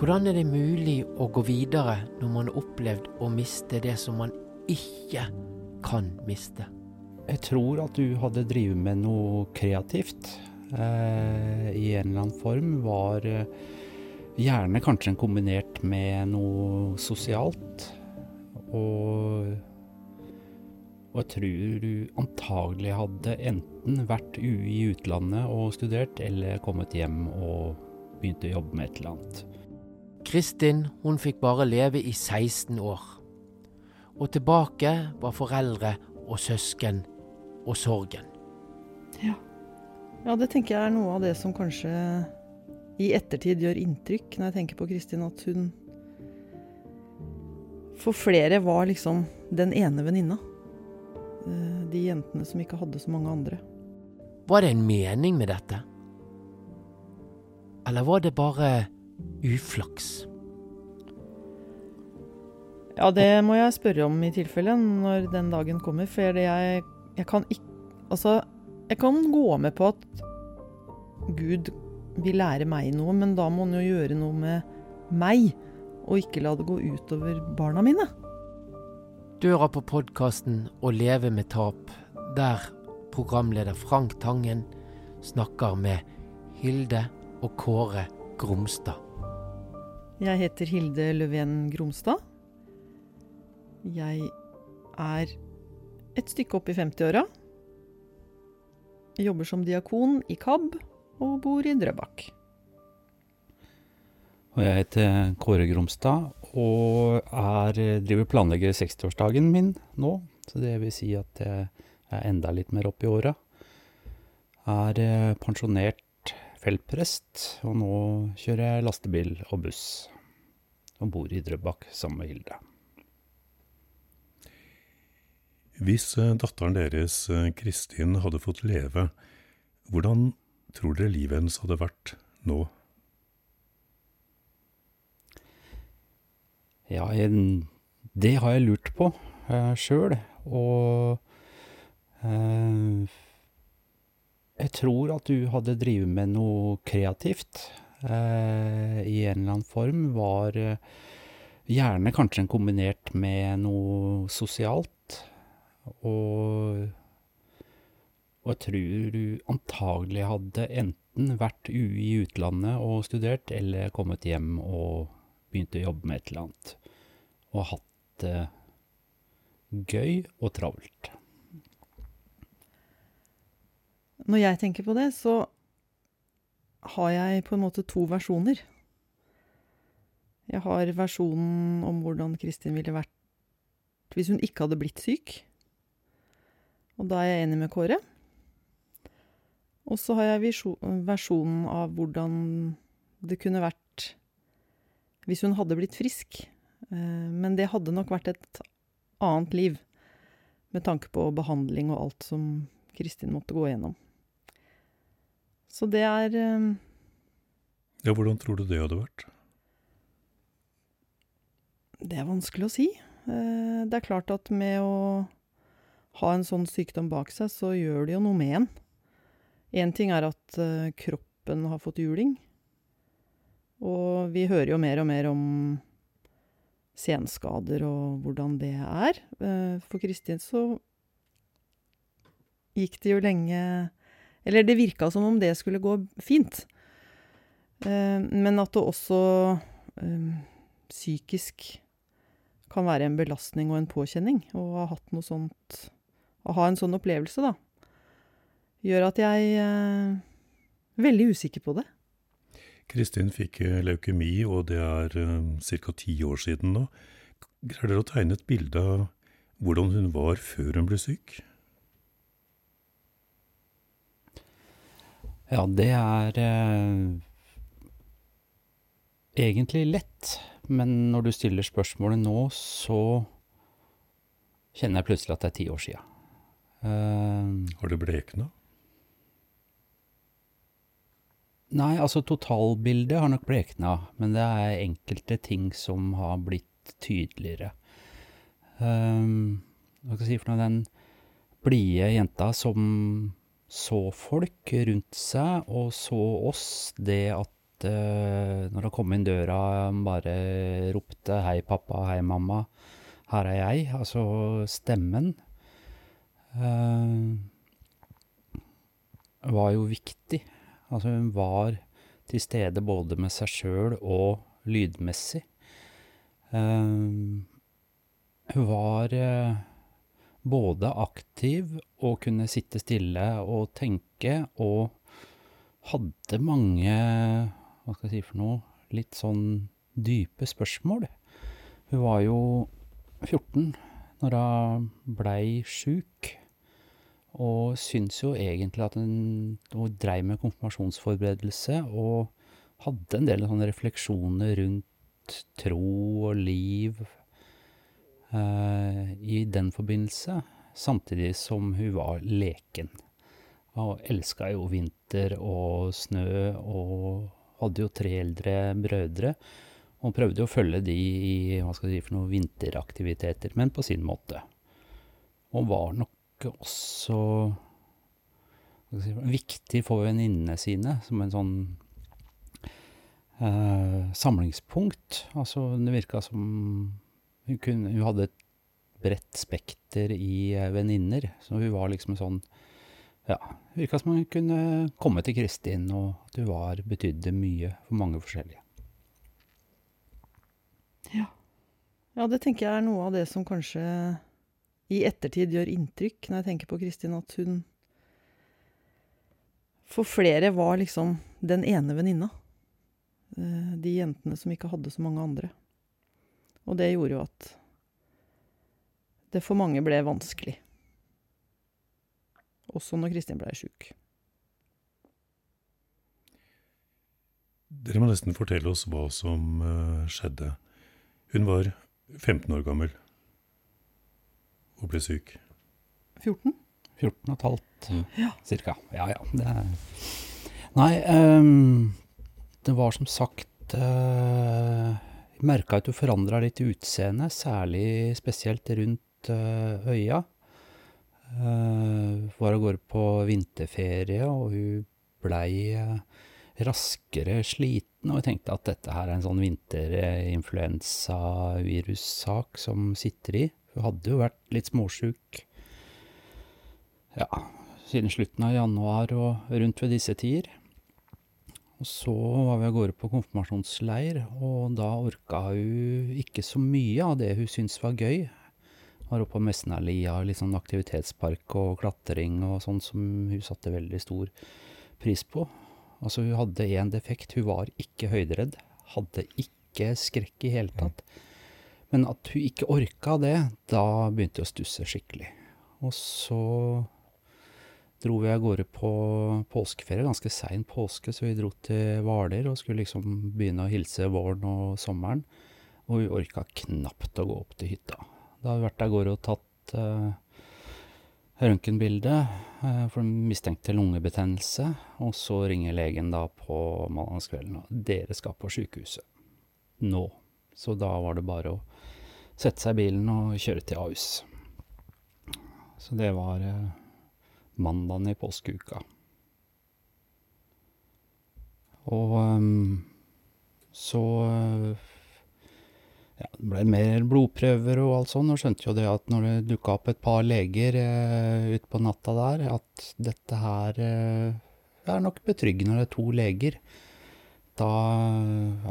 Hvordan er det mulig å gå videre når man har opplevd å miste det som man ikke kan miste? Jeg tror at du hadde drevet med noe kreativt eh, i en eller annen form. Var eh, gjerne kanskje kombinert med noe sosialt. Og, og jeg tror du antagelig hadde enten vært i utlandet og studert, eller kommet hjem og begynt å jobbe med et eller annet. Kristin hun fikk bare leve i 16 år. Og tilbake var foreldre og søsken og sorgen. Ja. ja, det tenker jeg er noe av det som kanskje i ettertid gjør inntrykk når jeg tenker på Kristin, at hun For flere var liksom den ene venninna. Eh, de jentene som ikke hadde så mange andre. Var det en mening med dette? Eller var det bare uflaks? Ja, det må jeg spørre om i tilfelle når den dagen kommer. For jeg, jeg kan ikke Altså, jeg kan gå med på at Gud vil lære meg noe, men da må han jo gjøre noe med meg, og ikke la det gå utover barna mine. Du hører på podkasten Å leve med tap, der programleder Frank Tangen snakker med Hilde og Kåre Gromstad. Jeg heter Hilde Løven Gromstad. Jeg er et stykke opp i 50-åra. Jobber som diakon i KAB og bor i Drøbak. Og jeg heter Kåre Gromstad og er, driver planlegger 60-årsdagen min nå. Så det vil si at jeg er enda litt mer opp i åra. Er eh, pensjonert feltprest, og nå kjører jeg lastebil og buss. Og bor i Drøbak sammen med Hilde. Hvis eh, datteren deres, eh, Kristin, hadde fått leve, hvordan tror dere livet hennes hadde vært nå? Ja, det har jeg lurt på uh, sjøl, og jeg tror at du hadde drevet med noe kreativt i en eller annen form. Var gjerne kanskje kombinert med noe sosialt. Og, og jeg tror du antagelig hadde enten vært i utlandet og studert, eller kommet hjem og begynt å jobbe med et eller annet. Og hatt det gøy og travelt. Når jeg tenker på det, så har jeg på en måte to versjoner. Jeg har versjonen om hvordan Kristin ville vært hvis hun ikke hadde blitt syk. Og da er jeg enig med Kåre. Og så har jeg versjonen av hvordan det kunne vært hvis hun hadde blitt frisk. Men det hadde nok vært et annet liv, med tanke på behandling og alt som Kristin måtte gå gjennom. Så det er Ja, hvordan tror du det hadde vært? Det er vanskelig å si. Det er klart at med å ha en sånn sykdom bak seg, så gjør det jo noe med en. Én ting er at kroppen har fått juling. Og vi hører jo mer og mer om senskader og hvordan det er. For Kristin så gikk det jo lenge Eller det virka som om det skulle gå fint. Men at det også psykisk kan være en belastning og en påkjenning å ha hatt noe sånt Å ha en sånn opplevelse, da, gjør at jeg er veldig usikker på det. Kristin fikk leukemi, og det er ca. ti år siden nå. Greier dere å tegne et bilde av hvordan hun var før hun ble syk? Ja, det er eh, egentlig lett. Men når du stiller spørsmålet nå, så kjenner jeg plutselig at det er ti år sia. Uh, Har det blekna? Nei, altså totalbildet har nok blekna, men det er enkelte ting som har blitt tydeligere. Um, hva skal jeg si for noe? Den blide jenta som så folk rundt seg, og så oss, det at eh, når hun kom inn døra, bare ropte 'hei, pappa', 'hei, mamma', 'her er jeg', altså stemmen, var jo viktig. Altså, hun var til stede både med seg sjøl og lydmessig. Eh, hun var eh, både aktiv og kunne sitte stille og tenke, og hadde mange, hva skal jeg si for noe, litt sånn dype spørsmål. Hun var jo 14 når hun blei sjuk, og syntes jo egentlig at hun, hun dreiv med konfirmasjonsforberedelse, og hadde en del sånne refleksjoner rundt tro og liv eh, i den forbindelse, samtidig som hun var leken. Og elska jo vinter og snø, og hadde jo tre eldre brødre. Og prøvde å følge de i hva skal jeg si for noen vinteraktiviteter, men på sin måte. Og var nok også jeg si, viktig for venninnene sine, som en sånn eh, samlingspunkt. Altså, det virka som hun, kunne, hun hadde et bredt spekter i eh, venninner, så hun var liksom sånn ja, virka som hun kunne komme til Kristin, og at hun var, betydde mye for mange forskjellige. Ja. ja, det tenker jeg er noe av det som kanskje i ettertid gjør inntrykk, når jeg tenker på Kristin, at hun for flere var liksom den ene venninna. Eh, de jentene som ikke hadde så mange andre. Og det gjorde jo at det for mange ble vanskelig. Også når Kristin blei sjuk. Dere må nesten fortelle oss hva som uh, skjedde. Hun var 15 år gammel og ble syk. 14? 14 og et halvt, Mm. Ja. cirka. Ja, ja. Det er Nei, um, det var som sagt uh, Jeg merka at du forandra litt utseende, særlig spesielt rundt uh, øya. Uh, var av gårde på vinterferie, og hun blei uh, raskere sliten. Og jeg tenkte at dette her er en sånn vinterinfluensavirussak som sitter i. Hun hadde jo vært litt småsjuk ja, siden slutten av januar og rundt ved disse tider. Og så var vi av gårde på konfirmasjonsleir, og da orka hun ikke så mye av det hun syntes var gøy. Var oppe på Mesnalia, litt sånn aktivitetspark og klatring og sånn som hun satte veldig stor pris på. Altså, hun hadde én defekt, hun var ikke høyderedd. Hadde ikke skrekk i hele tatt. Men at hun ikke orka det, da begynte jeg å stusse skikkelig. Og så dro vi av gårde på påskeferie, ganske sein påske, så vi dro til Hvaler og skulle liksom begynne å hilse våren og sommeren. Og vi orka knapt å gå opp til hytta. Da hadde vi vært av gårde og tatt uh, røntgenbilde uh, for mistenkte lungebetennelse. Og så ringer legen da på mandagskvelden og 'Dere skal på sjukehuset nå'. Så da var det bare å sette seg i bilen og kjøre til Ahus. Så det var uh, mandagen i påskeuka. Og um, så uh, ja, det ble mer blodprøver og alt sånn, og skjønte jo det at når det dukka opp et par leger eh, utpå natta der, at dette her eh, er nok betryggende det er to leger. Da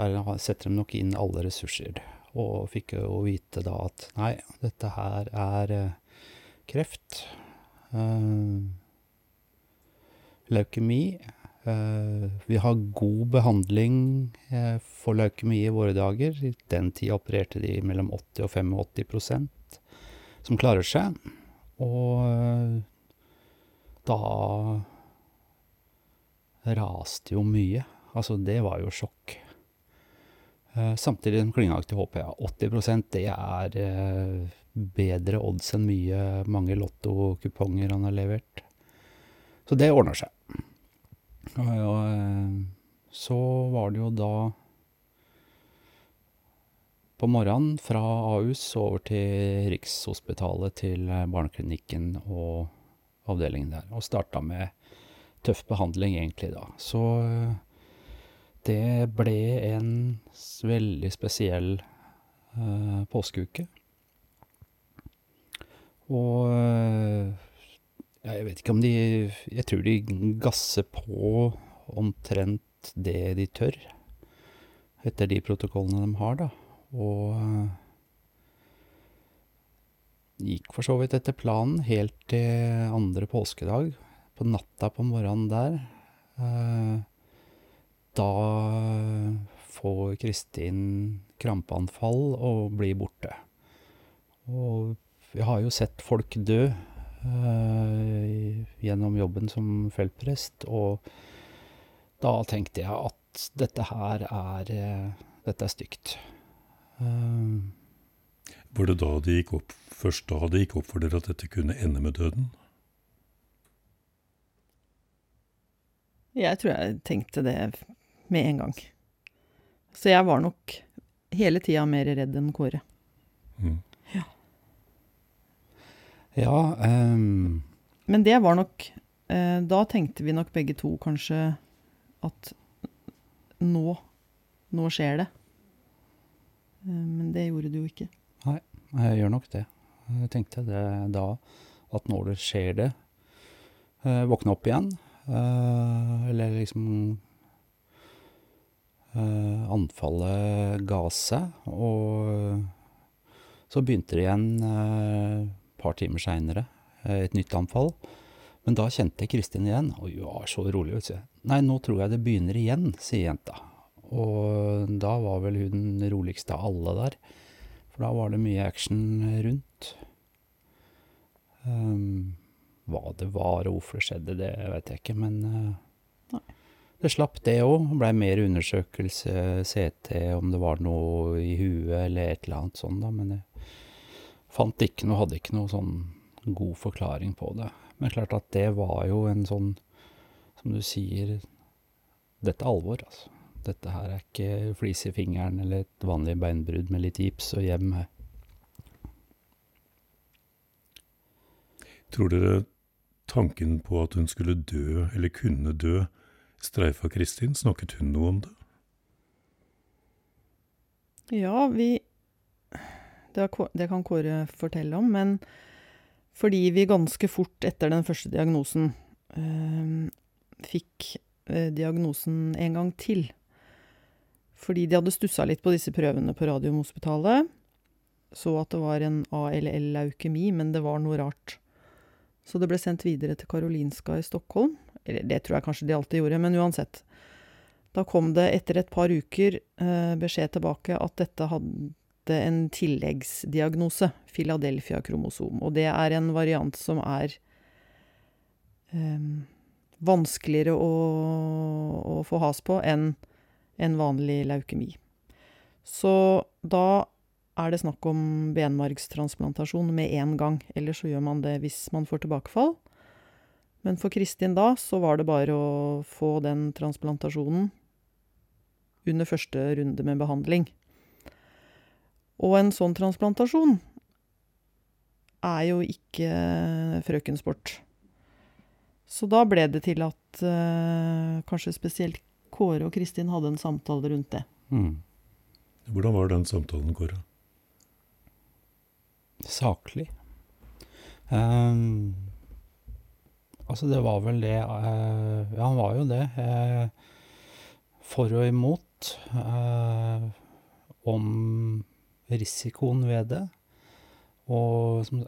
er, setter de nok inn alle ressurser. Og fikk jo vite da at nei, dette her er kreft. Uh, leukemi. Uh, vi har god behandling uh, for leukemi i våre dager. I den tida opererte de mellom 80 og 85% som klarer seg. Og da raste jo mye. Altså, det var jo sjokk. samtidig som klinga til HP. 80% det er bedre odds enn mye mange lottokuponger han har levert. Så det ordner seg. Og, og så var det jo da på morgenen fra Ahus over til Rikshospitalet til barneklinikken og avdelingen der, og starta med tøff behandling egentlig da. Så det ble en veldig spesiell eh, påskeuke. Og eh, jeg vet ikke om de Jeg tror de gasser på omtrent det de tør, etter de protokollene de har, da. Og eh, gikk for så vidt etter planen helt til andre påskedag. På natta på morgenen der. Da får Kristin krampeanfall og blir borte. Og jeg har jo sett folk dø eh, gjennom jobben som feltprest, og da tenkte jeg at dette her er eh, Dette er stygt. Eh, Var det da det gikk opp, først da det gikk opp for dere at dette kunne ende med døden? Jeg tror jeg tenkte det med en gang. Så jeg var nok hele tida mer redd enn Kåre. Mm. ja ehm, Men det var nok eh, Da tenkte vi nok begge to kanskje at nå Nå skjer det. Eh, men det gjorde du jo ikke. Nei, Jeg gjør nok det. Jeg tenkte det da, at når det skjer det, eh, våkne opp igjen, eh, eller liksom Anfallet ga seg, og så begynte det igjen et par timer seinere, et nytt anfall. Men da kjente jeg Kristin igjen, og hun var så rolig. vet du. Nei, nå tror jeg det begynner igjen, sier jenta. Og da var vel hun den roligste av alle der. For da var det mye action rundt. Um, hva det var og hvorfor det skjedde, det vet jeg ikke, men eh, Nei. Det slapp det òg. Blei mer undersøkelse, CT, om det var noe i huet eller et eller annet sånt, da. Men jeg fant ikke noe, hadde ikke noe sånn god forklaring på det. Men klart at det var jo en sånn, som du sier, dette er alvor, altså. Dette her er ikke flis i fingeren eller et vanlig beinbrudd med litt gips og hjem. Tror dere tanken på at hun skulle dø, eller kunne dø, streifa Kristin? Snakket hun noe om det? Ja, vi det, kan Kåre fortelle om, men fordi vi ganske fort etter den første diagnosen øh, fikk eh, diagnosen en gang til. Fordi de hadde stussa litt på disse prøvene på Radiumhospitalet. Så at det var en ALL-leukemi, men det var noe rart. Så det ble sendt videre til Karolinska i Stockholm. Eller det tror jeg kanskje de alltid gjorde, men uansett. Da kom det etter et par uker eh, beskjed tilbake at dette hadde en tilleggsdiagnose, Philadelphia-kromosom. Og det er en variant som er eh, vanskeligere å, å få has på enn en vanlig leukemi. Så da er det snakk om benmargstransplantasjon med en gang. Eller så gjør man det hvis man får tilbakefall. Men for Kristin da, så var det bare å få den transplantasjonen under første runde med behandling. Og en sånn transplantasjon er jo ikke frøkensport. Så da ble det til at uh, kanskje spesielt Kåre og Kristin hadde en samtale rundt det. Mm. Hvordan var den samtalen, Kåre? Saklig. Ehm, altså, det var vel det eh, Ja, han var jo det. eh, for og imot. eh, om risikoen ved det. Og som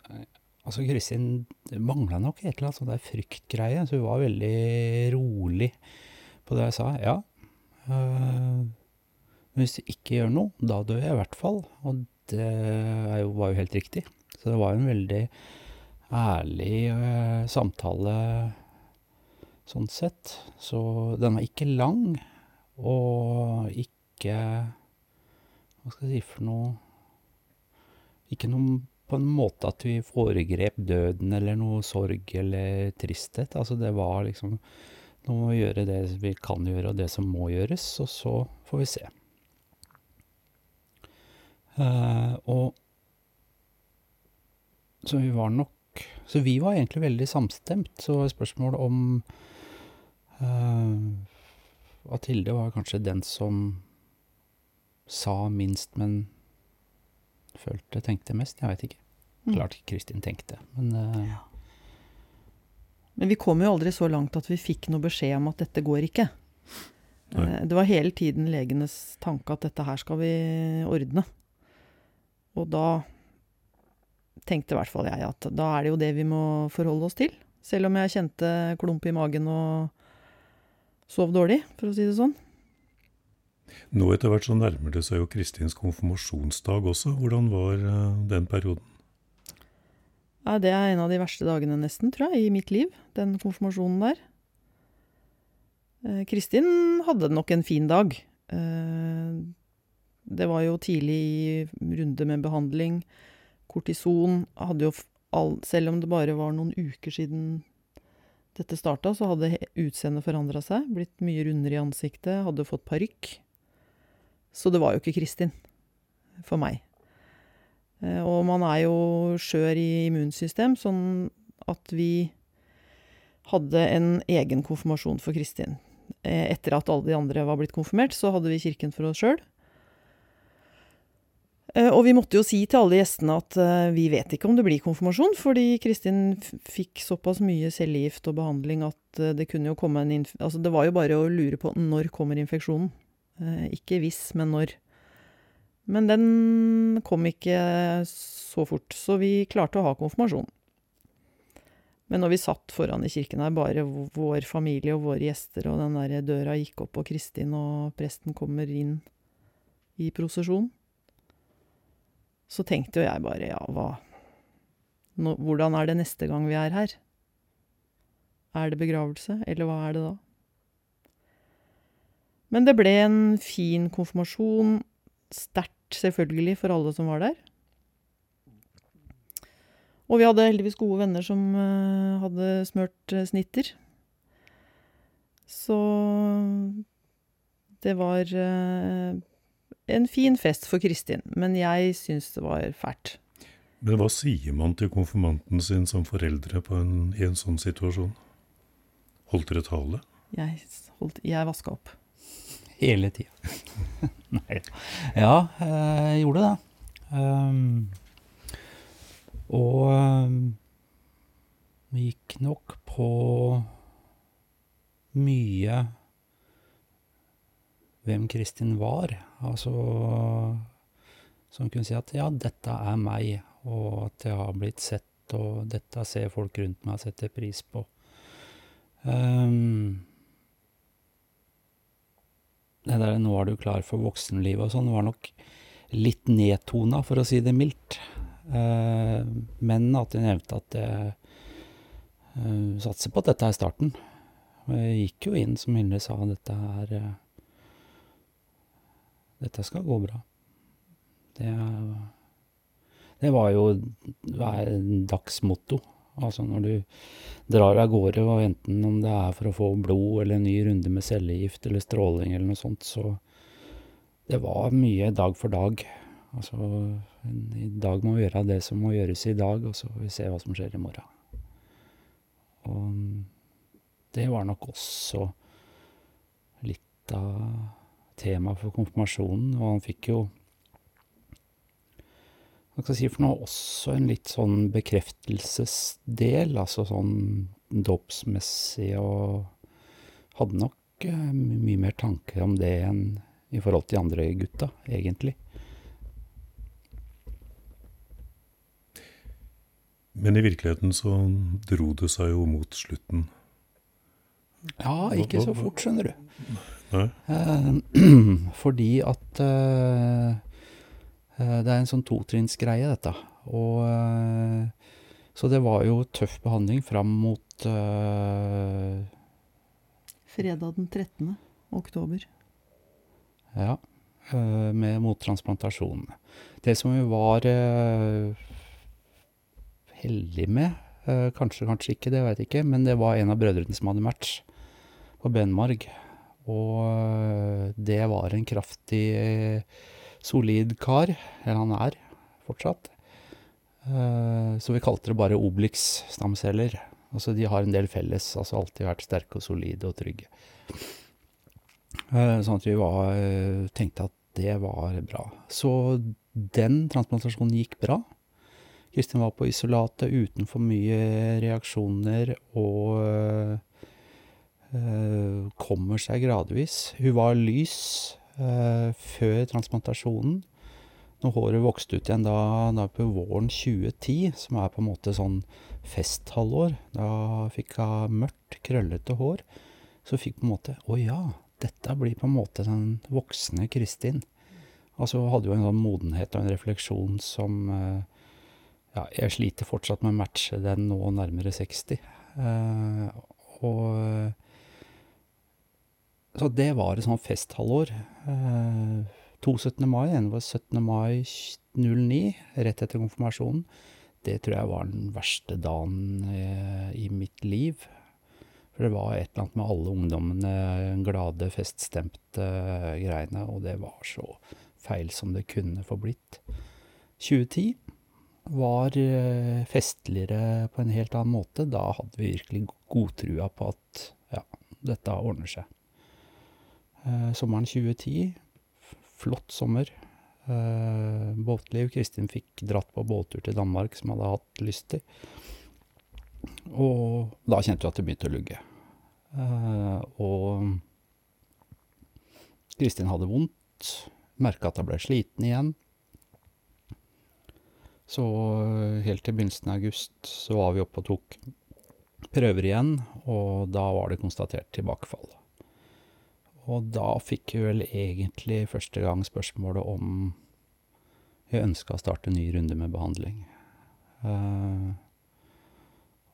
Altså, Kristin mangla nok et eller annet sånn der fryktgreie, så hun var veldig rolig på det jeg sa. Ja. eh, hvis du ikke gjør noe, da dør jeg i hvert fall. Og det jo, var jo helt riktig. Så det var jo en veldig ærlig eh, samtale sånn sett. Så den var ikke lang, og ikke Hva skal jeg si for noe Ikke noe på en måte at vi foregrep døden eller noe sorg eller tristhet. Altså det var liksom Nå må vi gjøre det vi kan gjøre, og det som må gjøres, og så får vi se. Eh, og Så vi var nok Så vi var egentlig veldig samstemt. Så spørsmålet om eh, at Hilde var kanskje den som sa minst, men følte, tenkte mest. Jeg veit ikke. Mm. Klart Kristin tenkte, men ja. Men vi kom jo aldri så langt at vi fikk noe beskjed om at dette går ikke. Nei. Eh, Det var hele tiden legenes tanke at dette her skal vi ordne. Og da tenkte i hvert fall jeg at da er det jo det vi må forholde oss til. Selv om jeg kjente klump i magen og sov dårlig, for å si det sånn. Nå etter hvert så nærmer det seg jo Kristins konfirmasjonsdag også. Hvordan var eh, den perioden? Ja, det er en av de verste dagene nesten, tror jeg, i mitt liv. Den konfirmasjonen der. Eh, Kristin hadde nok en fin dag. Eh, det var jo tidlig i runde med behandling. Kortison hadde jo all, Selv om det bare var noen uker siden dette starta, så hadde utseendet forandra seg. Blitt mye rundere i ansiktet. Hadde fått parykk. Så det var jo ikke Kristin for meg. Eh, Og man er jo skjør i immunsystem, sånn at vi hadde en egen konfirmasjon for Kristin. Eh, Etter at alle de andre var blitt konfirmert, så hadde vi kirken for oss sjøl. Og vi måtte jo si til alle gjestene at eh, vi vet ikke om det blir konfirmasjon, fordi Kristin fikk såpass mye cellegift og behandling at eh, det kunne jo komme en inf... Altså det var jo bare å lure på når kommer infeksjonen. Eh, Ikke hvis, men når. Men den kom ikke så fort, så vi klarte å ha konfirmasjon. Men når vi satt foran i kirken her, bare vår familie og våre gjester, og den der døra gikk opp, og Kristin og presten kommer inn i prosesjon, så tenkte jo jeg bare ja, hva nå, Hvordan er det neste gang vi er her? Er det begravelse, eller hva er det da? Men det ble en fin konfirmasjon. Sterkt, selvfølgelig, for alle som var der. Og vi hadde heldigvis gode venner som eh, hadde smørt eh, snitter. Så det var eh, en fin fest for Kristin, men jeg syns det var fælt. Men hva sier man til konfirmanten sin som foreldre på en, i en sånn situasjon? Holdt dere tale? Jeg, holdt, jeg vaska opp. hele tida. Nei Ja, eh, jeg gjorde det. Um, og um, vi gikk nok på mye hvem Kristin var. Altså Som kunne si at ja, dette er meg, og at jeg har blitt sett, og dette ser folk rundt meg setter pris på. Um, det der 'nå er du klar for voksenlivet' og sånn, var nok litt nedtona, for å si det mildt. Uh, men at jeg nevnte at jeg uh, satser på at dette er starten. Jeg gikk jo inn, som Hilde sa, dette er eh, Dette skal gå bra. Det, det var jo dagsmotto. Altså når du drar av gårde, og enten om det er for å få blod eller en ny runde med cellegift eller stråling eller noe sånt, så det var mye dag for dag. Altså, i dag må vi gjøre det som må gjøres i dag, og så får vi se hva som skjer i morgen. Og det var nok også litt av temaet for konfirmasjonen, og han fikk jo hva skal jeg si for noe, også en litt sånn bekreftelsesdel, altså sånn dåpsmessig, og hadde nok eh, mye mer tanker om det enn i forhold til de andre gutta, egentlig. Men i virkeligheten så dro det seg jo mot slutten. Ja, ikke så fort, skjønner du. Eh, fordi at eh, eh, det er en sånn totrinnsgreie, dette. Og eh, Så det var jo tøff behandling fram mot eh, Fredag den 13. oktober. Ja, eh, med mottransplantasjon. Det som vi var eh, heldige med, kanskje, kanskje ikke, det vet jeg ikke, men det var en av brødrene som hadde match på benmarg. Og eh, det var en kraftig, eh, solid kar, eller han er fortsatt. Eh, Så vi kalte det bare Obelix-stamceller. Altså de har en del felles, altså alltid vært sterke og solide og trygge. Sånn at vi var, tenkte at det var bra. Så den transplantasjonen gikk bra. Kristin var på isolatet uten for mye reaksjoner og kommer seg gradvis. Hun var lys øh, før transplantasjonen. Når håret vokste ut igjen da, da på våren 2010, som er på en måte sånn festhalvår, da fikk hun mørkt, krøllete hår, så fikk på en måte Å ja, dette blir på en måte den voksne Kristin. Altså hadde jo en sånn modenhet og en refleksjon som eh, Ja, jeg sliter fortsatt med å matche den nå nærmere 60. Eh, og Så det var et sånt festhalvår. Eh, to 17. mai, en var 17. mai 09, rett etter konfirmasjonen. Det tror jeg var den verste dagen i mitt liv. For det var et eller annet med alle ungdommene, glade, feststemte greiene, og det var så feil som det kunne få blitt. 2010 var festligere på en helt annen måte. Da hadde vi virkelig godtrua på at ja, dette ordner seg. Sommeren 2010 flott sommer. Uh, båtliv. Kristin fikk dratt på båttur til Danmark, som hadde hatt lyst til. Og da kjente vi at det begynte å lugge. Uh, og Kristin hadde vondt. Merka at hun ble sliten igjen. Så helt til begynnelsen av august så var vi oppe og tok prøver igjen, og da var det konstatert tilbakefall. Og da fikk jeg vel egentlig første gang spørsmålet om jeg ønska å starte en ny runde med behandling. Uh,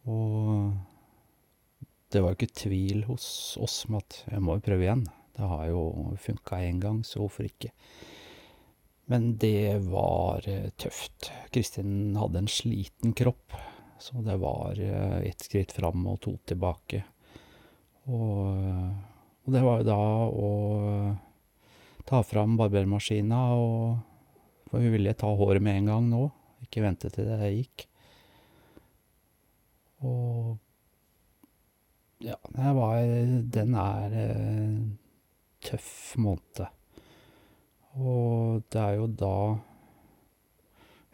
og det var jo ikke tvil hos oss om at jeg må jo prøve igjen. Det har jo funka én gang, så hvorfor ikke? Men det var tøft. Kristin hadde en sliten kropp, så det var ett skritt fram og to tilbake. Og og det var jo da å eh, ta fram barbermaskina og For hun ville ta håret med en gang nå, ikke vente til det gikk. Og ja, det var Den er eh, tøff måned. Og det er jo da,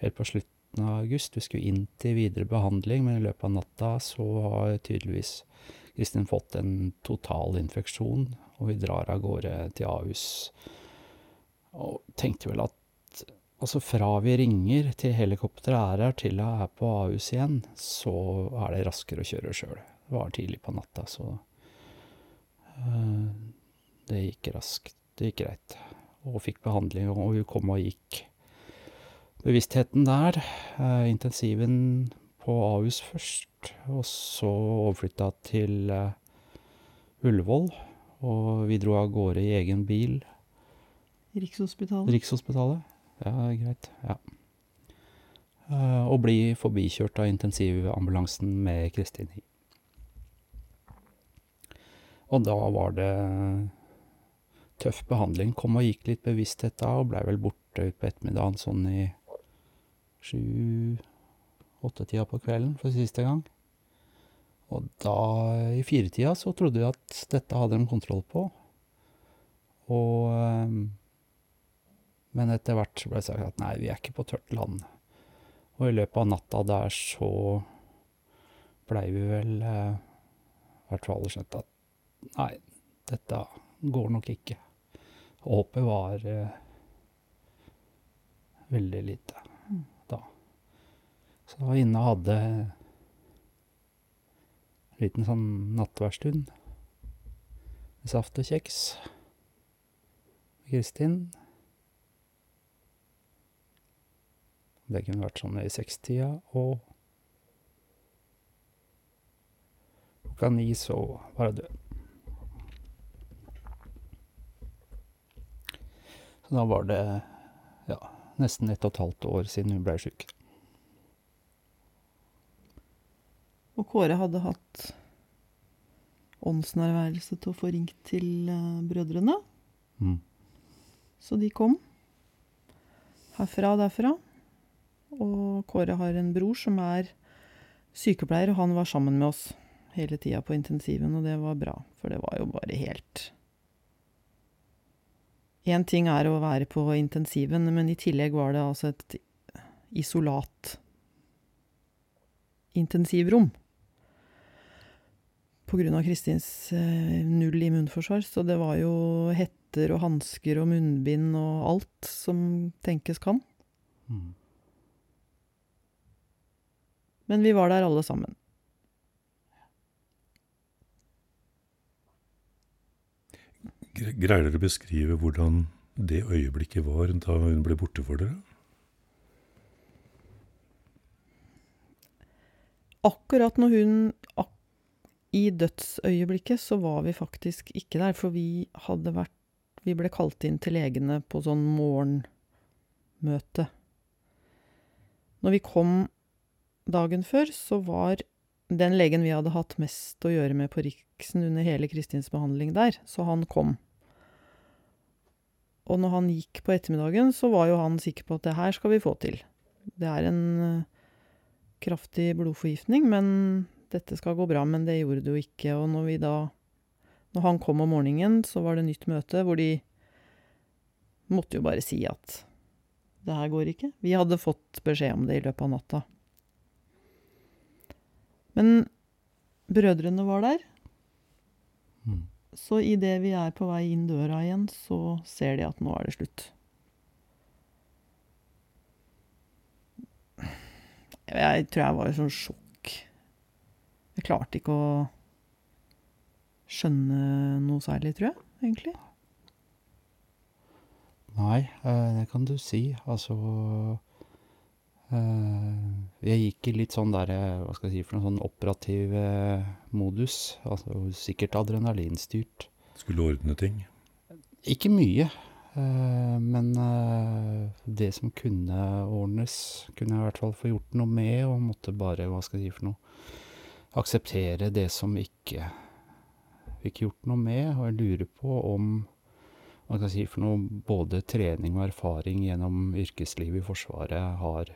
helt på slutt 13. august. Vi skulle inn til videre behandling, men i løpet av natta så har tydeligvis Kristin fått en total infeksjon, og vi drar av gårde til Ahus. Og tenkte vel at Altså fra vi ringer til helikopteret er her, til hun er på Ahus igjen, så er det raskere å kjøre sjøl. Det var tidlig på natta, så eh, det gikk raskt. Det gikk greit. Og fikk behandling, og hun kom og gikk. Bevisstheten der, uh, intensiven på Ahus først, og så overflytta til uh, Ullevål. Og vi dro av gårde i egen bil. Rikshospitalet. Rikshospitalet. Ja, greit. Ja. Uh, og bli forbikjørt av intensivambulansen med Kristin i. Og da var det tøff behandling. Kom og gikk litt bevissthet da, og blei vel borte utpå ettermiddagen sånn i sju-åttetida på kvelden for siste gang. Og da, i firetida, så trodde vi at dette hadde de kontroll på. Og Men etter hvert så ble det sagt at nei, vi er ikke på tørt land. Og i løpet av natta der så blei vi vel eh, i hvert fall skjønt at nei, dette går nok ikke. Håpet var eh, veldig lite. Så var inne og hadde liten sånn nattverdstund med saft og kjeks Kristin. Det kunne vært sånn i sekstida, og klokka ni så var jeg død. Så da var det ja, nesten ett og et halvt år siden hun blei sjuk. Og Kåre hadde hatt åndsnærværelse til å få ringt til uh, brødrene. Mm. Så de kom. Herfra og derfra. Og Kåre har en bror som er sykepleier, og han var sammen med oss hele tida på intensiven, og det var bra. For det var jo bare helt Én ting er å være på intensiven, men i tillegg var det altså et isolat intensivrom. Av Kristins eh, null immunforsvar. Så det var jo hetter og hansker og munnbind og alt som tenkes kan. Mm. Men vi var der alle sammen. Gre- Greier dere å beskrive hvordan det øyeblikket var da hun ble borte for dere? Akkurat når hun ak I dødsøyeblikket så var vi faktisk ikke der, for vi hadde vært Vi ble kalt inn til legene på sånn morgenmøte. Når vi kom dagen før, så var den legen vi hadde hatt mest å gjøre med på Riksen under hele Kristins behandling der, så han kom. Og når han gikk på ettermiddagen, så var jo han sikker på at det her skal vi få til. Det er en eh, kraftig blodforgiftning, men dette skal gå bra. Men det gjorde det jo ikke. Og når vi da Når han kom om morgenen, så var det nytt møte hvor de måtte jo bare si at det her går ikke. Vi hadde fått beskjed om det i løpet av natta. Men brødrene var der, Mm. så idet vi er på vei inn døra igjen, så ser de at nå er det slutt. Jeg tror jeg var i sånn sjokk. Jeg klarte ikke å skjønne noe særlig, tror jeg, egentlig. Nei, eh, det kan du si. Altså eh, Jeg gikk i litt sånn der, eh, hva skal jeg si, for noe sånn operativ modus. Altså sikkert adrenalinstyrt. Skulle ordne ting? Ikke mye, eh, men det som kunne ordnes, kunne jeg i hvert fall få gjort noe med, og måtte bare, hva skal jeg si for noe, akseptere det som ikke fikk gjort noe med, og jeg lurer på om man kan si for noe, både trening og erfaring gjennom yrkeslivet i Forsvaret har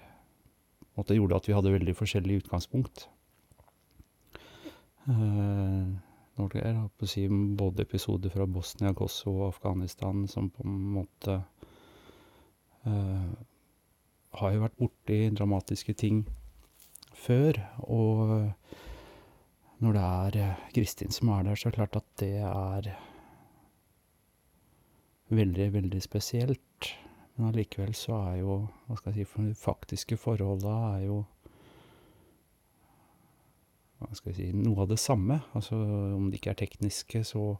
måtte, gjorde at vi hadde veldig forskjellig utgangspunkt. Uh, når det er si, både episoder fra Bosnia, Kosovo og Afghanistan som på en måte uh, har jo vært borti dramatiske ting før. Og når det er eh, Kristin som er der, så er det klart at det er veldig, veldig spesielt. Men allikevel så er jo, hva skal jeg si, for de faktiske forholda er jo hva skal jeg si, noe av det samme. Altså om det ikke er tekniske, så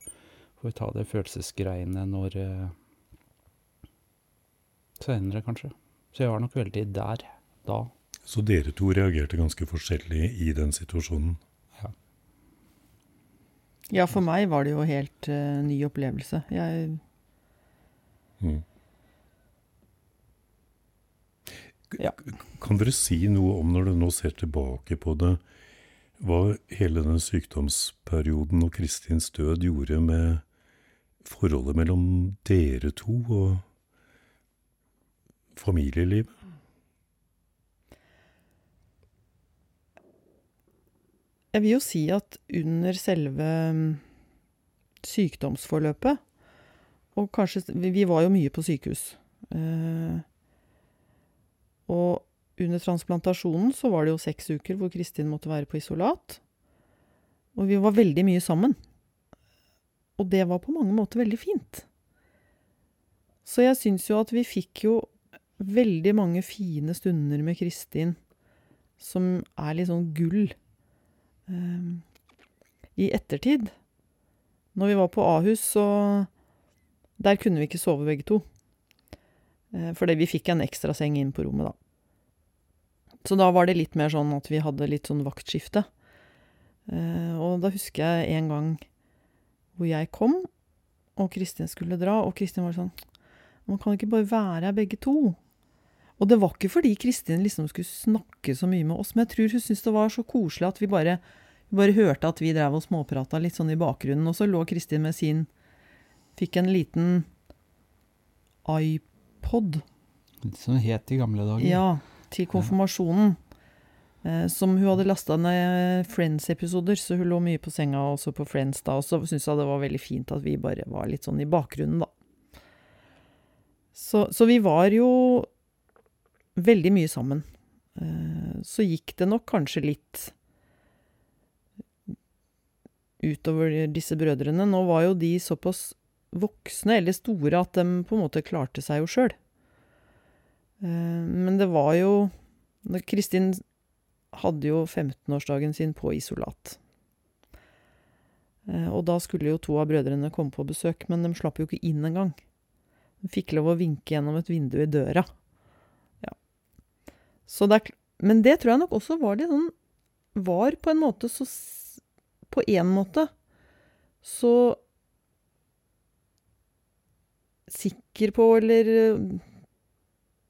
får vi ta det følelsesgreiene når eh, Senere, kanskje. Så jeg var nok veldig der da. Så dere to reagerte ganske forskjellig i den situasjonen? Ja, for meg var det jo helt uh, ny opplevelse. Jeg Mm. Ja. Kan dere si noe om, når dere nå ser tilbake på det, hva hele den sykdomsperioden og Kristins død gjorde med forholdet mellom dere to og familielivet? Jeg vil jo si at under selve mm, sykdomsforløpet Og kanskje Vi var jo mye på sykehus. Eh, og under transplantasjonen så var det jo seks uker hvor Kristin måtte være på isolat. Og vi var veldig mye sammen. Og det var på mange måter veldig fint. Så jeg syns jo at vi fikk jo veldig mange fine stunder med Kristin som er litt sånn gull i ettertid. Når vi var på Ahus, så Der kunne vi ikke sove begge to. Eh, fordi vi fikk en ekstra seng inn på rommet, da. Så da var det litt mer sånn at vi hadde litt sånn vaktskifte. Eh, og da husker jeg en gang hvor jeg kom, og Kristin skulle dra, og Kristin var sånn Man kan ikke bare være her begge to. Og det var ikke fordi Kristin liksom skulle snakke så mye med oss, men jeg tror hun syntes det var så koselig at vi bare, vi bare hørte at vi drev og småprata litt sånn i bakgrunnen, og så lå Kristin med sin Fikk en liten iPod. Litt sånn het i gamle dager. Ja, til konfirmasjonen. Eh, som hun hadde lasta ned Friends-episoder, så hun lå mye på senga og så på Friends da. Og så syntes hun det var veldig fint at vi bare var litt sånn i bakgrunnen, da. Så, så vi var jo veldig mye sammen. Eh, så gikk det nok kanskje litt utover disse brødrene. Nå var jo de såpass voksne eller store at de på en måte klarte seg jo sjøl. Men det var jo Kristin hadde jo 15-årsdagen sin på isolat. Og da skulle jo to av brødrene komme på besøk, men de slapp jo ikke inn engang. De fikk lov å vinke gjennom et vindu i døra. Det er Men det tror jeg nok også var litt sånn Var på en måte så På én måte så sikker på, eller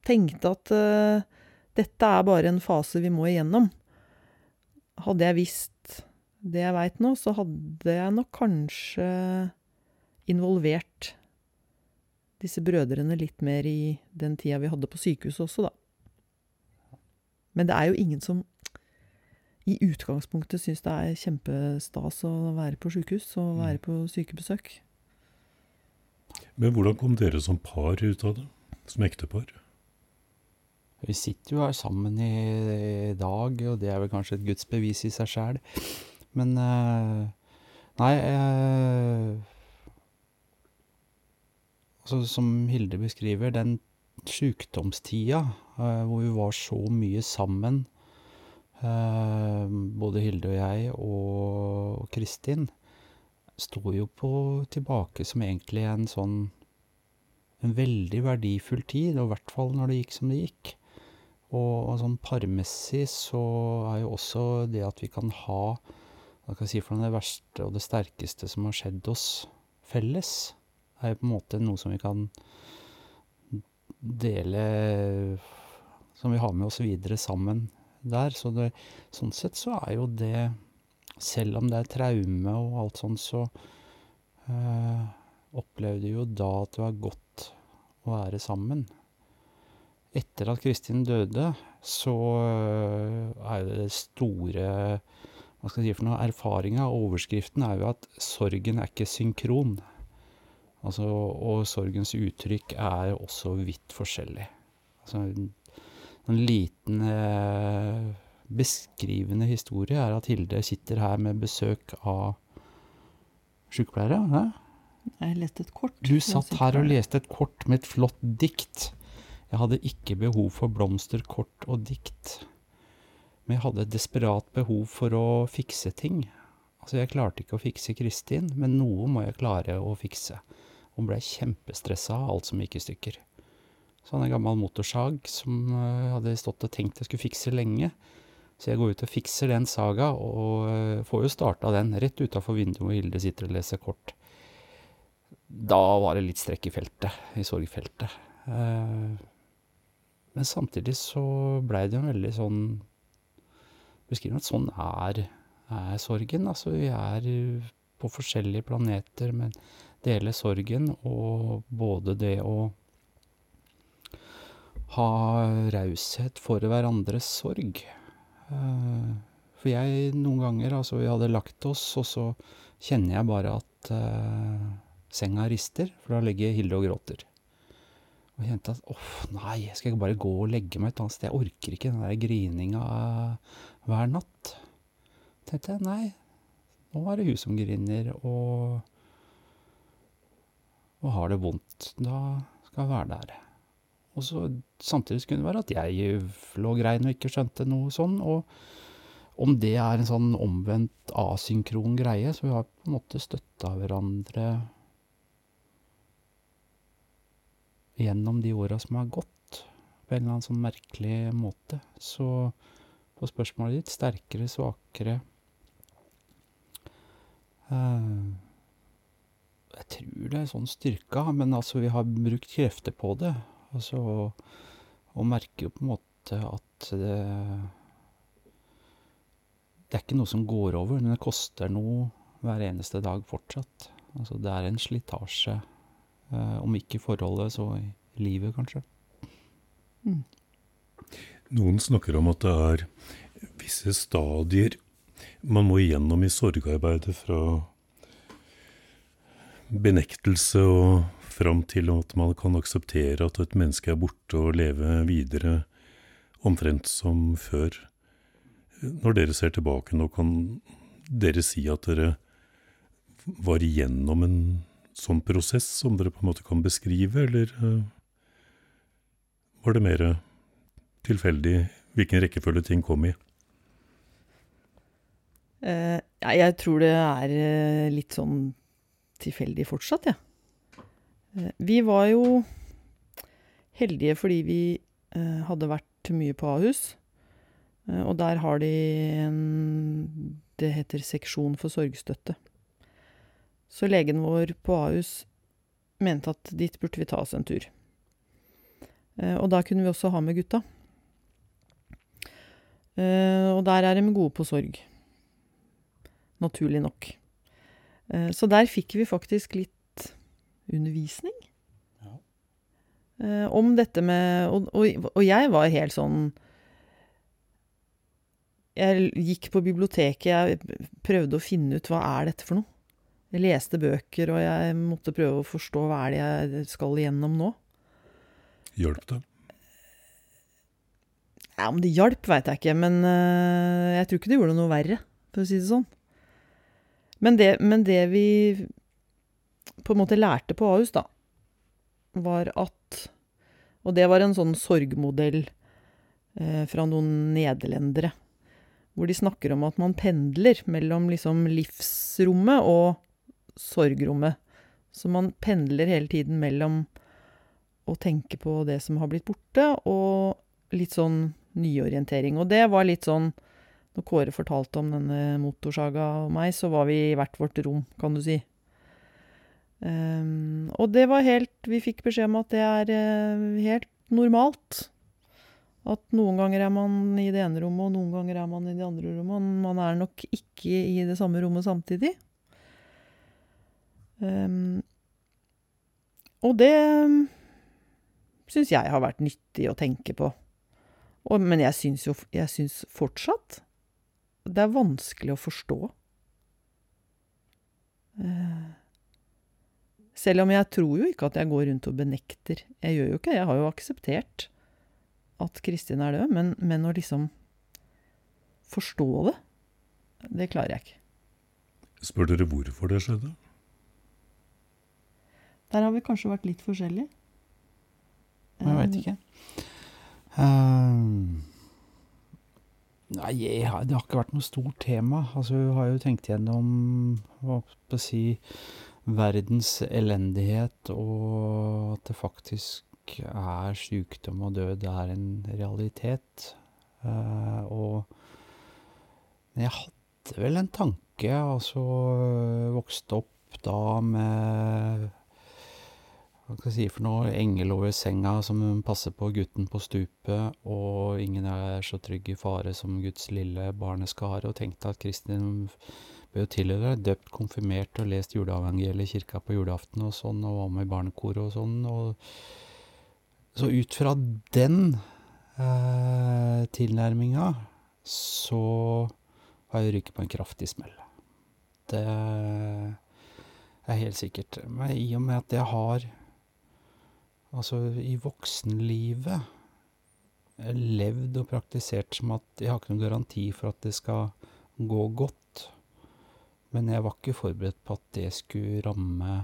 tenkte at uh, dette er bare en fase vi må igjennom. Hadde jeg visst det jeg veit nå, så hadde jeg nok kanskje involvert disse brødrene litt mer i den tida vi hadde på sykehuset også, da. Men det er jo ingen som i utgangspunktet syns det er kjempestas å være på sykehus og mm. være på sykebesøk. Men hvordan kom dere som par ut av det? Som ektepar? Vi sitter jo her sammen i, dag, og det er vel kanskje et gudsbevis i seg sjæl. Men uh, Nei uh, altså, Som Hilde beskriver, den sjukdomstida uh, hvor vi var så mye sammen, både Hilde og jeg og Kristin, sto jo på tilbake som egentlig en sånn en veldig verdifull tid, og i hvert fall når det gikk som det gikk. Og, og sånn parmessig så er jo også det at vi kan ha hva skal jeg si for det verste og det sterkeste som har skjedd oss felles, er jo på en måte noe som vi kan dele Som vi har med oss videre sammen der. Så det, sånn sett så er jo det Selv om det er traume og alt sånt, så øh, opplevde jo da at det var godt å være sammen. Etter at Kristin døde, så er er det store hva skal jeg si for noe, erfaringa og overskriften er jo at sorgen er ikke synkron. Altså, og sorgens uttrykk er også vidt forskjellig. Altså, en, en liten eh, beskrivende historie er at Hilde sitter her med besøk av sykepleiere. Ja? Jeg leste et kort. Du satt her og leste et kort med et flott dikt. Jeg hadde ikke behov for blomster, kort og dikt. Men jeg hadde et desperat behov for å fikse ting. Altså, jeg klarte ikke å fikse Kristin, men noe må jeg klare å fikse. Hun blei kjempestressa av alt som gikk i stykker. Så hadde jeg en gammel motorsag som jeg hadde stått og tenkt jeg skulle fikse lenge. Så jeg går ut og fikser den saga, og eh, får jo starta den rett utafor vinduet hvor Hilde sitter og leser kort. Da var det litt strekk i feltet, i sorgfeltet. Eh, men samtidig så blei det en veldig sånn beskriver at sånn er, er sorgen. Altså, vi er på forskjellige planeter, men deler sorgen. Og både det å ha raushet for hverandres sorg. Uh, for jeg noen ganger, altså vi hadde lagt oss, og så kjenner jeg bare at uh, senga rister, for da ligger Hilde og gråter. Og jeg kjente at åh, nei, skal jeg bare gå og legge meg et annet sted? Jeg orker ikke den der grininga hver natt. tenkte jeg nei, nå er det hun som griner og, og har det vondt. Da skal jeg være der. Og så Samtidig skulle det være at jeg lå grein og ikke skjønte noe sånn. Og om det er en sånn omvendt asynkron greie, så vi har på en måte støtta hverandre gjennom de åra som har gått, på en eller annen sånn merkelig måte. Så på spørsmålet ditt. Sterkere, svakere. Uh, jeg tror det er sånn styrka, men altså, vi har brukt krefter på det. Altså, og merker jo på en måte at det Det er ikke noe som går over, men det koster noe hver eneste dag fortsatt. Altså, det er en slitasje. Eh, om ikke i forholdet, så i livet, kanskje. Mm. Noen snakker om at det er visse stadier man må igjennom i sorgarbeidet fra benektelse og fram til at man kan akseptere at et menneske er borte og leve videre omtrent som før. Når dere ser tilbake nå, kan dere si at dere var igjennom en sånn prosess som dere på en måte kan beskrive, eller eh, var det mer tilfeldig hvilken rekkefølge ting kom i? Eh, jeg tror det er eh, litt sånn tilfeldig fortsatt, jeg. Ja. Eh, vi var jo heldige fordi vi eh, hadde vært mye på Ahus. Eh, og der har de en Det heter seksjon for sorgstøtte. Så legen vår på Ahus mente at dit burde vi ta oss en tur. Og da kunne vi også ha med gutta. og der er de gode på sorg naturlig nok. Eh, så der fikk vi faktisk litt undervisning. Ja. Eh, om dette med og, og, og, jeg var helt sånn Jeg gikk på biblioteket, jeg prøvde å finne ut hva er dette for noe. Jeg leste bøker, og jeg måtte prøve å forstå hva er det jeg skal igjennom nå. Hjalp det? Ja, Om det hjalp, veit jeg ikke, men uh, jeg tror ikke det gjorde noe verre, for å si det sånn. Men det, men det vi på en måte lærte på Ahus, da, var at Og det var en sånn sorgmodell eh, fra noen nederlendere. Hvor de snakker om at man pendler mellom liksom livsrommet og sorgrommet. Så man pendler hele tiden mellom å tenke på det som har blitt borte, og litt sånn nyorientering. Og det var litt sånn når Kåre fortalte om denne motorsaga og meg, så var vi i hvert vårt rom, kan du si. Um, og det var helt Vi fikk beskjed om at det er uh, helt normalt. At noen ganger er man i det ene rommet, og noen ganger er man i det andre rommet. Man er nok ikke i det samme rommet samtidig. Um, og det um, syns jeg har vært nyttig å tenke på. Og, men jeg syns jo jeg syns fortsatt det er vanskelig å forstå. Eh, selv om jeg tror jo ikke at jeg går rundt og benekter. Jeg gjør jo ikke det. Jeg har jo akseptert at Kristin er død, men, men å liksom forstå det, det klarer jeg ikke. Spør dere hvorfor det skjedde? Der har vi kanskje vært litt forskjellige. Jeg veit ikke. Um, Nei, det har ikke vært noe stort tema. Altså, hun har jo tenkt gjennom hva skal si verdens elendighet, og at det faktisk er sykdom og død det er en realitet. Uh, og Men jeg hadde vel en tanke, altså vokste opp da med hva skal jeg si for noe, engel over senga som passer på gutten på stupet, og ingen er så trygg i fare som Guds lille barneskare, og tenkte at Kristin bør jo tilhøre døpt, konfirmert og lest juleevangeliet i kirka på julaften og sånn, og var med i barnekoret og sånn. Og så ut fra den eh, tilnærminga så har jeg ryket på en kraftig smell. Det er helt sikkert. Men i og med at jeg har Altså, i voksenlivet levd og praktisert som at jeg har ikke noen garanti for at det skal gå godt. Men jeg var ikke forberedt på at det skulle ramme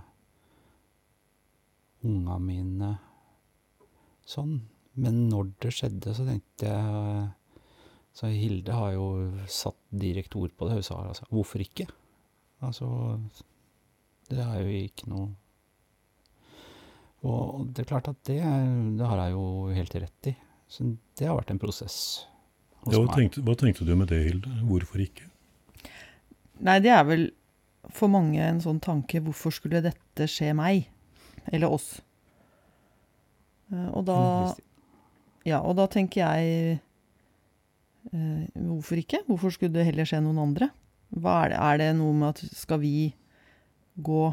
unga mine sånn. Men når det skjedde, så tenkte jeg Så Hilde har jo satt direkte ord på det. Hun sa altså hvorfor ikke? Altså Det er jo ikke noe og det er klart at det, det har jeg jo helt rett i. Så det har vært en prosess ja, hva. Tenkte, hva tenkte du med det, Hilde? Hvorfor ikke? Nei, det er vel for mange en sånn tanke Hvorfor skulle dette skje meg? Eller oss? Eh, og da Ja, og da tenker jeg eh, Hvorfor ikke? Hvorfor skulle det heller skje noen andre? Hva er det? Er det noe med at skal vi gå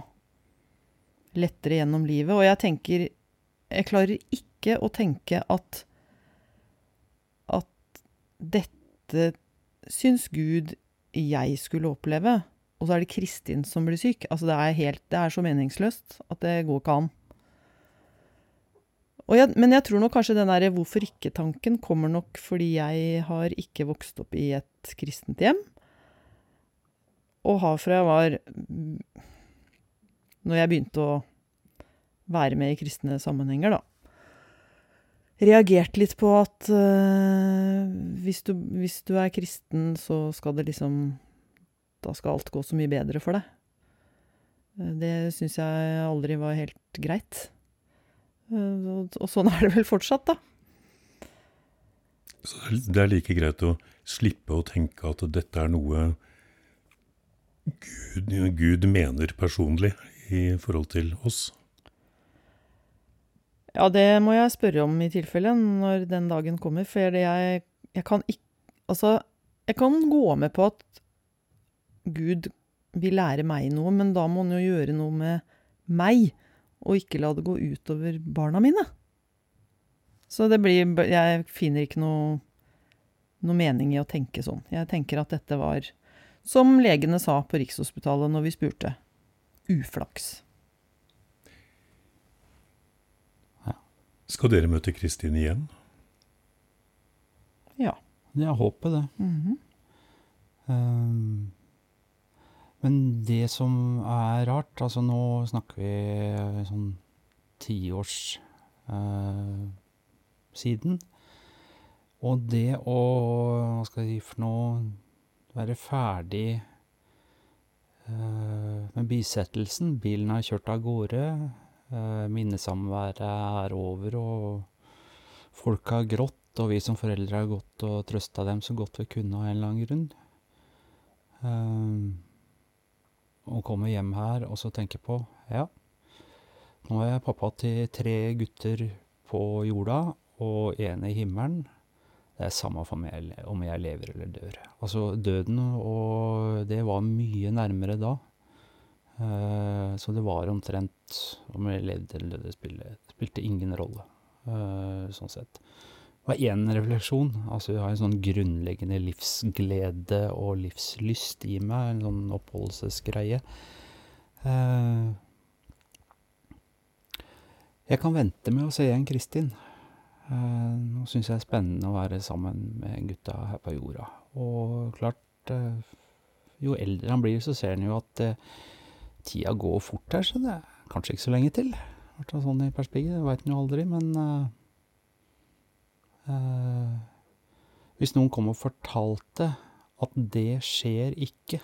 lettere gjennom livet. Og jeg tenker Jeg klarer ikke å tenke at at dette syns Gud jeg skulle oppleve. og så er det Kristin som blir syk. Altså det er, helt, det er så meningsløst at det går ikke an. Jeg, men jeg tror nok kanskje den der hvorfor ikke-tanken kommer nok fordi jeg har ikke vokst opp i et kristent hjem. Og har fra jeg var Når jeg begynte å være med i kristne sammenhenger, da. Reagerte litt på at uh, hvis, du, hvis du er kristen, så skal det liksom Da skal alt gå så mye bedre for deg. Det syns jeg aldri var helt greit. Uh, og sånn er det vel fortsatt, da. Så det er like greit å slippe å tenke at dette er noe Gud, Gud mener personlig i forhold til oss? Ja, det må jeg spørre om i tilfelle, når den dagen kommer. For jeg, jeg kan ikke Altså, jeg kan gå med på at Gud vil lære meg noe, men da må han jo gjøre noe med meg, og ikke la det gå utover barna mine. Så det blir Jeg finner ikke noe, noe mening i å tenke sånn. Jeg tenker at dette var, som legene sa på Rikshospitalet når vi spurte, uflaks. Skal dere møte Kristin igjen? Ja. Jeg håper det. Mm -hmm. um, men det som er rart Altså, nå snakker vi sånn tiårs uh, siden. Og det å Hva skal jeg si for noe Være ferdig uh, med bisettelsen. Bilen har kjørt av gårde. Eh, minnesamværet er over, og folk har grått, og vi som foreldre har gått og trøsta dem så godt vi kunne av en eller annen grunn. Um, og kommer hjem her og så tenker på ja, nå er jeg pappa til tre gutter på jorda og en i himmelen. Det er samme for meg om jeg lever eller dør. Altså døden og det var mye nærmere da. Uh, så det var omtrent Om jeg levde eller døde, spilte, spilte ingen rolle, uh, sånn sett. Det var én refleksjon. Altså, jeg har en sånn grunnleggende livsglede og livslyst i meg, en sånn oppholdelsesgreie. Uh, jeg kan vente med å se igjen Kristin. Nå syns jeg det er spennende å være sammen med gutta her på jorda. Og klart, jo eldre han blir, så ser han jo at tida går fort her, så det er kanskje ikke så lenge til. Hvert fall sånn i perspektivet, det veit en jo aldri, men uh, Hvis noen kom og fortalte at det skjer ikke,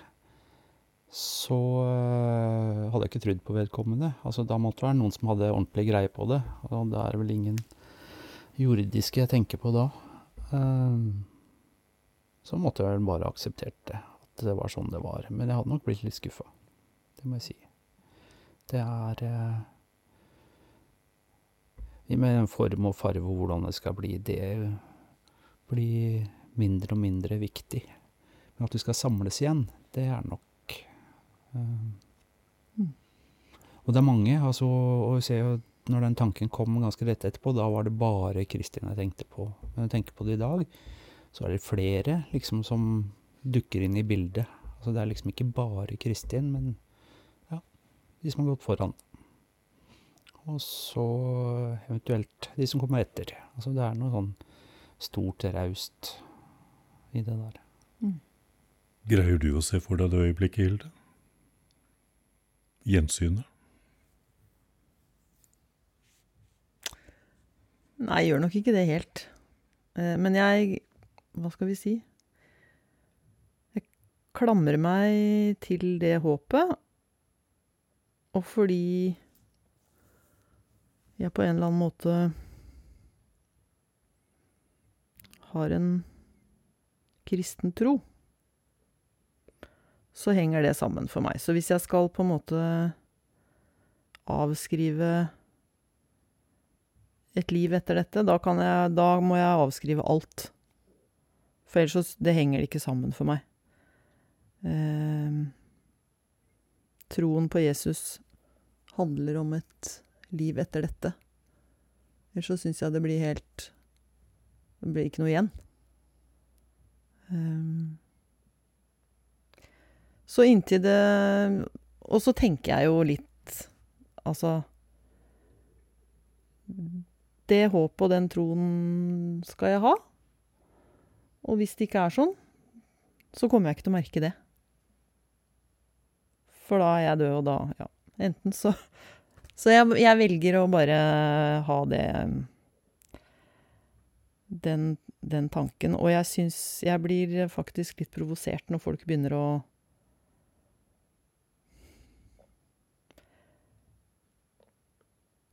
så uh, hadde jeg ikke trodd på vedkommende. Altså, da måtte det være noen som hadde ordentlig greie på det, og da er det vel ingen jordiske jeg tenker på da. så måtte jeg vel bare akseptert det, at det var sånn det var. Men jeg hadde nok blitt litt skuffa. Det må jeg si. Det er Med en form og farve og hvordan det skal bli, det blir mindre og mindre viktig. Men at du skal samles igjen, det er nok uh, mm. Og det er mange, altså, og jeg ser jo når den tanken kom ganske rett etterpå, da var det bare Kristin jeg tenkte på. Men jeg tenker på det i dag, så er det flere liksom som dukker inn i bildet. Altså det er liksom ikke bare Kristin, men de som har gått foran. Og så eventuelt de som kommer etter. Altså det er noe sånn stort, raust i det der. Mm. Greier du å se for deg det øyeblikket, Hilde? Gjensynet? Nei, jeg gjør nok ikke det helt. Eh, men jeg Hva skal vi si? Jeg klamrer meg til det håpet og fordi jeg på en eller annen måte har en kristen tro, så henger det sammen for meg. Så hvis jeg skal på en måte avskrive et liv etter dette, da, jeg, da må jeg avskrive alt. For ellers så det henger det ikke sammen for meg. Eh, troen på Jesus handler om et liv etter dette. Ellers så syns jeg det blir helt Det blir ikke noe igjen. Eh, Så inntil det Og så tenker jeg jo litt Altså Det håpet og den troen skal jeg ha. Og hvis det ikke er sånn, så kommer jeg ikke til å merke det. For da er jeg død, og da Ja. Enten så Så jeg, jeg velger å bare ha det den, den tanken. Og jeg syns jeg blir faktisk litt provosert når folk begynner å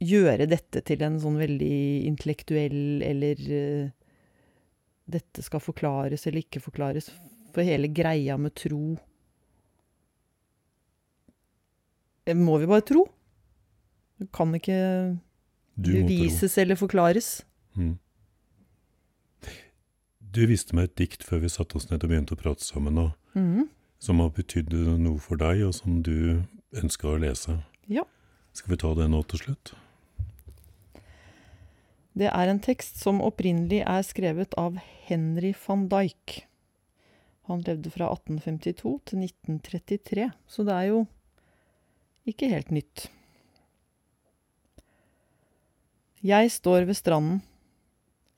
Gjøre dette til en sånn veldig intellektuell eller uh, Dette skal forklares eller ikke forklares. For hele greia med tro Må vi bare tro? Det kan ikke bevises eller forklares. Mm. Du viste meg et dikt før vi satte oss ned og begynte å prate sammen, og, mm. som har betydd noe for deg, og som du ønska å lese. Ja. Skal vi ta det nå til slutt? Det er en tekst som opprinnelig er skrevet av Henry van Dijk. Han levde fra 1852 til 1933, så det er jo ikke helt nytt. Jeg står ved stranden.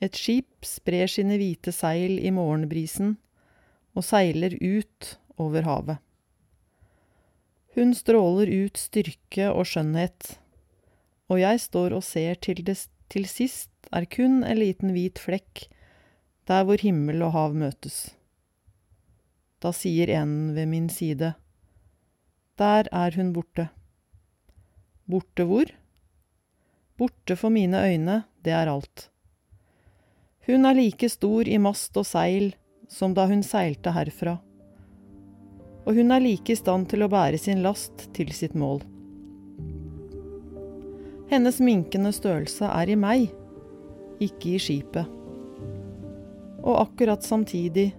Et skip sprer sine hvite seil i morgenbrisen og seiler ut over havet. Hun stråler ut styrke og skjønnhet, og jeg står og ser til det til sist er kun en liten hvit flekk der hvor himmel og hav møtes. Da sier en ved min side, Der er hun borte. Borte hvor? Borte for mine øyne, det er alt. Hun er like stor i mast og seil som da hun seilte herfra, og hun er like i stand til å bære sin last til sitt mål. Hennes minkende størrelse er i meg, ikke i skipet. Og akkurat samtidig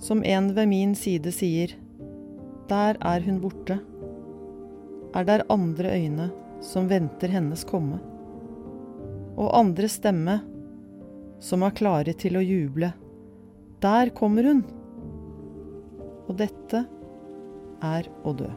som en ved min side sier, der er hun borte, er der andre øyne som venter hennes komme, og andre stemme som er klare til å juble, der kommer hun. Og dette er å dø.